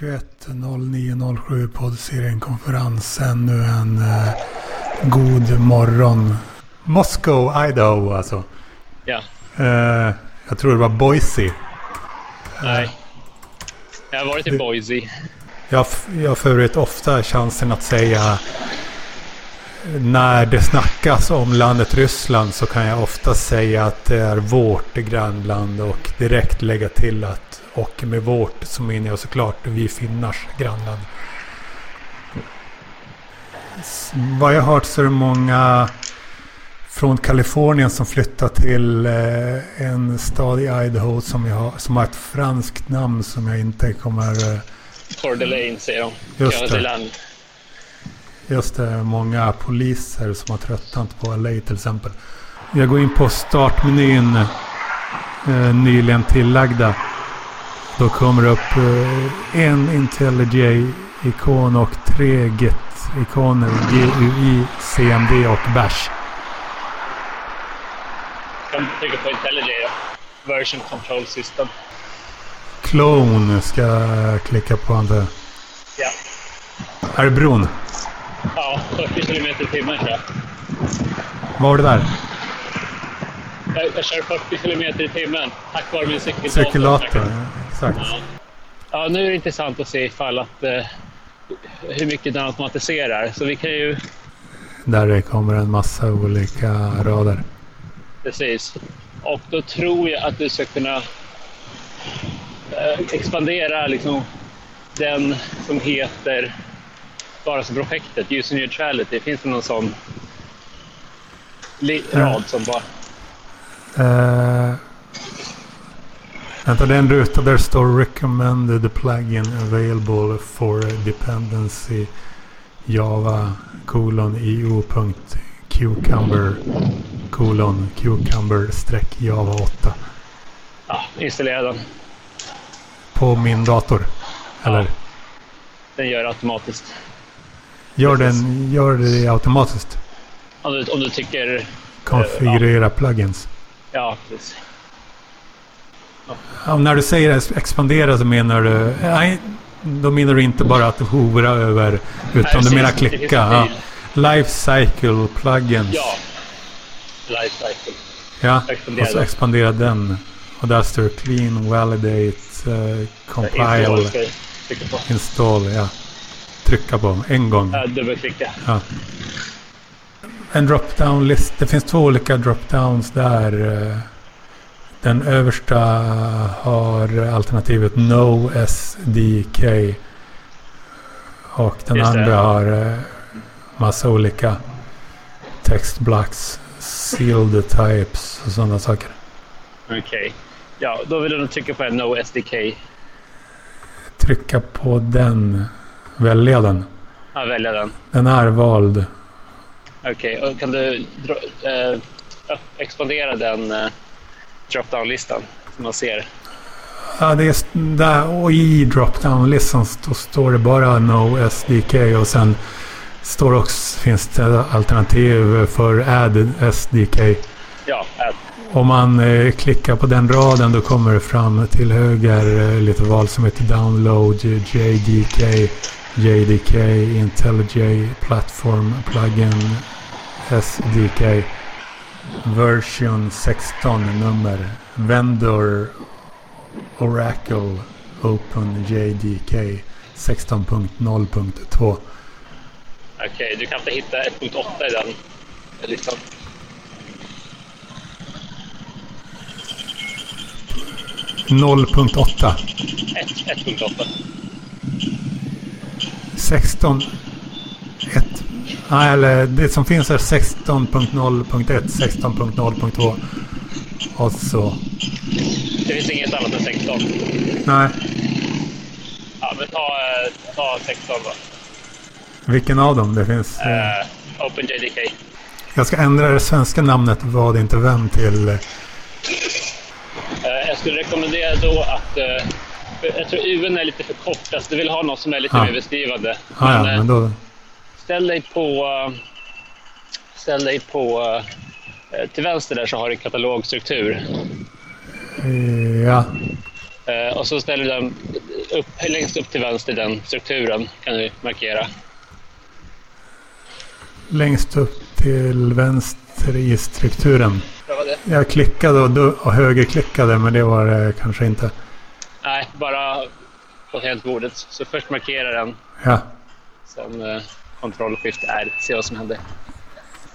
21.09.07 poddserien konferens. Ännu en eh, god morgon. Moscow, Idaho alltså. Ja. Eh, jag tror det var Boise. Nej. Jag har varit i Det- Boise. Jag, jag har för övrigt ofta chansen att säga när det snackas om landet Ryssland så kan jag ofta säga att det är vårt grannland och direkt lägga till att och med vårt så menar jag såklart vi finnars grannland. Vad jag har hört så är det många från Kalifornien som flyttar till eh, en stad i Idaho som, jag har, som har ett franskt namn som jag inte kommer eh, Coeur d'Alene säger de. Just det. Just det, många poliser som har tröttnat på LA till exempel. Jag går in på startmenyn, eh, nyligen tillagda. Då kommer det upp eh, en IntelliJ-ikon och tre Git-ikoner. GUI, CMD och Bash. Kan trycka på IntelliJ då. Version Control System. Clone ska jag klicka på antar jag. Ja. Är det bron? Ja, 40 kilometer i timmen kör jag. Vad var det där? jag. Jag kör 40 kilometer i timmen tack vare min cykeldator. Cirkulator? Exakt. Ja. ja, nu är det intressant att se ifall att eh, hur mycket den automatiserar. Så vi kan ju Där kommer en massa olika rader. Precis. Och då tror jag att du ska kunna eh, expandera liksom, den som heter bara som projektet, User Neutrality. Finns det någon sån rad som bara... Uh, vänta, det är en ruta där det står recommended plugin available for dependency java colon io.cucumber colon cucumber streck java 8 Ja, installera den. på min dator. Eller Ja. Den gör automatiskt. Gör, den, gör det automatiskt? Om du, om du tycker... Konfigurera plugins. Ja, precis. Ja, när du säger expandera så menar du... Nej, då menar du inte bara att hovra över. Utan Nej, du menar Det klicka. Ja. Life cycle plugins. Ja. Life cycle. Ja, Expandera och så den. expandera den. Och där står det clean, validate, uh, compile, install. Ja. Trycka på en gång. Ja, dubbelklicka. Ja. En drop-down list. Det finns två olika drop-downs där. eh, Den översta har alternativet No SDK. Och den Just det. andra har eh, massa olika textblocks, sealed types och sådana saker. Okej. Ja, då vill du trycka på en No SDK. Trycka på den. Välja den. Ja, välja den. Den är vald. Okej, och kan du dra, eh, expandera den eh, drop-down-listan som man ser? Ja, det är där och i drop-down-listan st- står det bara No SDK och sen står också, finns det alternativ för Add SDK. Ja, add. Om man eh, klickar på den raden då kommer det fram till höger eh, lite val som heter Download, JDK, JDK, IntelliJ, Platform, Plugin, SDK, Version 16 nummer, Vendor, Oracle, Open, JDK 16.0.2. Okej, du kan inte hitta 1.8 i den listan. .8. 1, 1.8. 16. 1. Nej, eller det som finns är 16.0.1, 16.0.2. Och så. Det finns inget annat än 16. Nej, Ja, men ta, eh, ta 16 då. vilken av dem? Det finns... Eh, OpenJDK. jag ska ändra det svenska namnet vad inte vem till... eh, jag skulle rekommendera då att... Eh, jag tror UN är lite för kort. Alltså, du vill ha något som är lite Ja. mer beskrivande. Ja, eh, men då... Ställ dig på... eh, Ställ dig på... eh, Till vänster där så har du katalogstruktur. eh, Ja, Eh, och så ställer du den upp, längst upp till vänster den strukturen kan du markera. Längst upp till vänster i strukturen. Jag klickade och högerklickade men det var det kanske inte. Nej, bara på tangentbordet. Så först markera den, Ja. sen eh, Ctrl Shift R. Se vad som händer.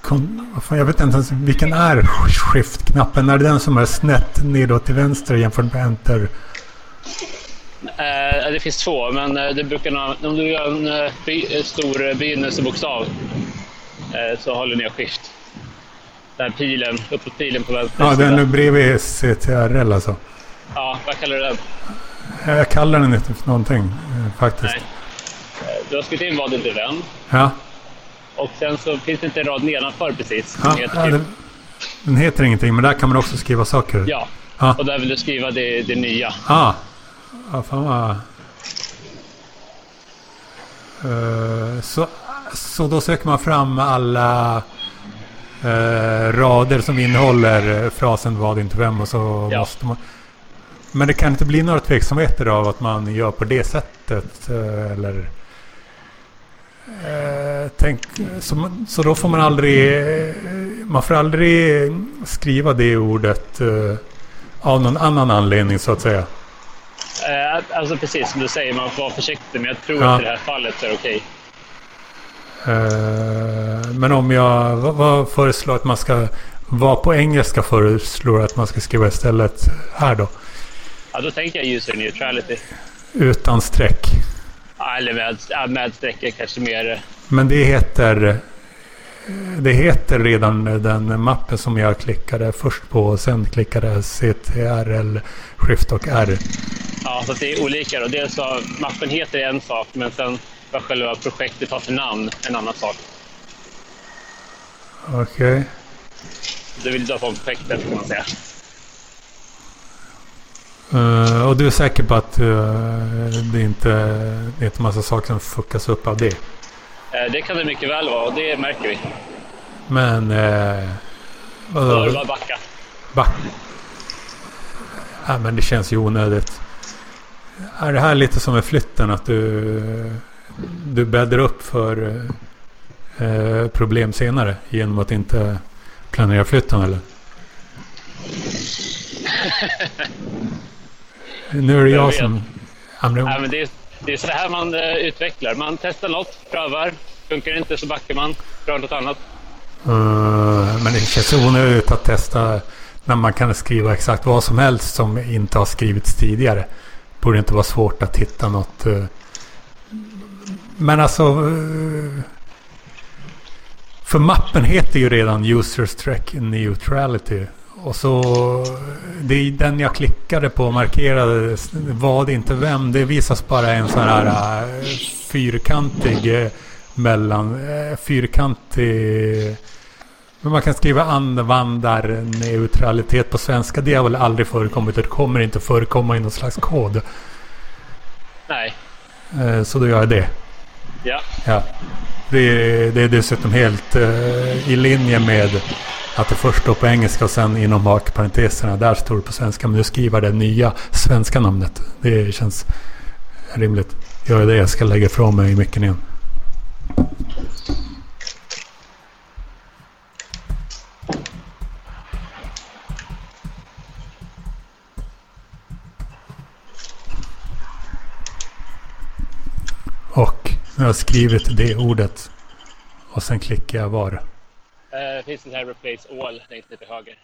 Kon, fan, jag vet inte ens vilken är skift-knappen. Är det den som är snett nedåt till vänster jämfört med enter? Eh, det finns två, men eh, det brukar om du gör en eh, by, eh, stor begynnelsebokstav eh, så håller ni skift. Den här pilen, uppåt pilen på vänster Ja, den är bredvid CTRL alltså. Ja, vad kallar du den? Jag kallar den inte för någonting eh, faktiskt. Nej. Eh, Du har skrivit in vad du vän. Ja, Och sen så finns det inte en rad nedanför precis. ja, heter ja den, den heter ingenting men där kan man också skriva saker. ja. Ja. Och där vill du skriva det, det nya. Ah. Ja, fan vad... Eh, så, så då söker man fram alla eh, rader som innehåller eh, frasen vad inte vem och så Ja. måste man... Men det kan inte bli några tveksamheter av att man gör på det sättet eh, eller... Eh, tänk, så, så då får man aldrig... eh, Man får aldrig skriva det ordet eh, av någon annan anledning så att säga. Eh, alltså precis som du säger, man får vara försiktig. Men jag tror Ja. att i det här fallet är det okej. Eh, Men om jag vad, vad föreslår att man ska... Vad på engelska föreslår att man ska skriva istället här då? Ja, då tänker jag user neutrality. Utan streck. Ja, Eller med, med streck kanske mer... eh, Men det heter... Det heter redan den mappen som jag klickade först på och sen klickade CTRL, Shift och R. Ja, så det är olika. Då. Dels så, mappen heter en sak, men sen vad själva projektet har för namn en annan sak. Okej. Du vill döpa om projektet kan man säga. Eh, och du är säker på att eh, det inte det är inte massa saker som fuckas upp av det? Eh, Det kan det mycket väl vara och det märker vi. Men... Eh, vadå? Bör bara backa. Va? Ja, men det känns ju onödigt. Är det här lite som med flytten? Att du, du bäddar upp för eh, problem senare genom att inte planera flytten eller? nu är det Jag jag som... Nej, men det, är, det är så här man eh, utvecklar. Man testar något, prövar. Funkar det inte så backar man, prövar något annat. Eh, men det känns onödigt att testa när man kan skriva exakt vad som helst som inte har skrivits tidigare. Borde inte vara svårt att hitta något. eh. Men alltså... eh, För mappen heter ju redan Users Track Neutrality. Och så... Det är den jag klickade på och markerade vad inte vem. Det visas bara en sån här eh, fyrkantig eh, mellan... eh, Fyrkantig... Men man kan skriva användarneutralitet på svenska. Det har väl aldrig förekommit. Det kommer inte förekomma i någon slags kod. Nej, Så då gör jag det. ja. Ja. Det, är- det är dessutom helt i linje med att det först står på engelska och sen inom bakparenteserna. Där står det på svenska. Men du skriver det nya svenska namnet. Det känns rimligt. Gör det. Jag ska lägga ifrån mig micken igen. Och nu har jag skrivit det ordet. Och sen klickar jag var. Finns det här replace all längst ner till höger.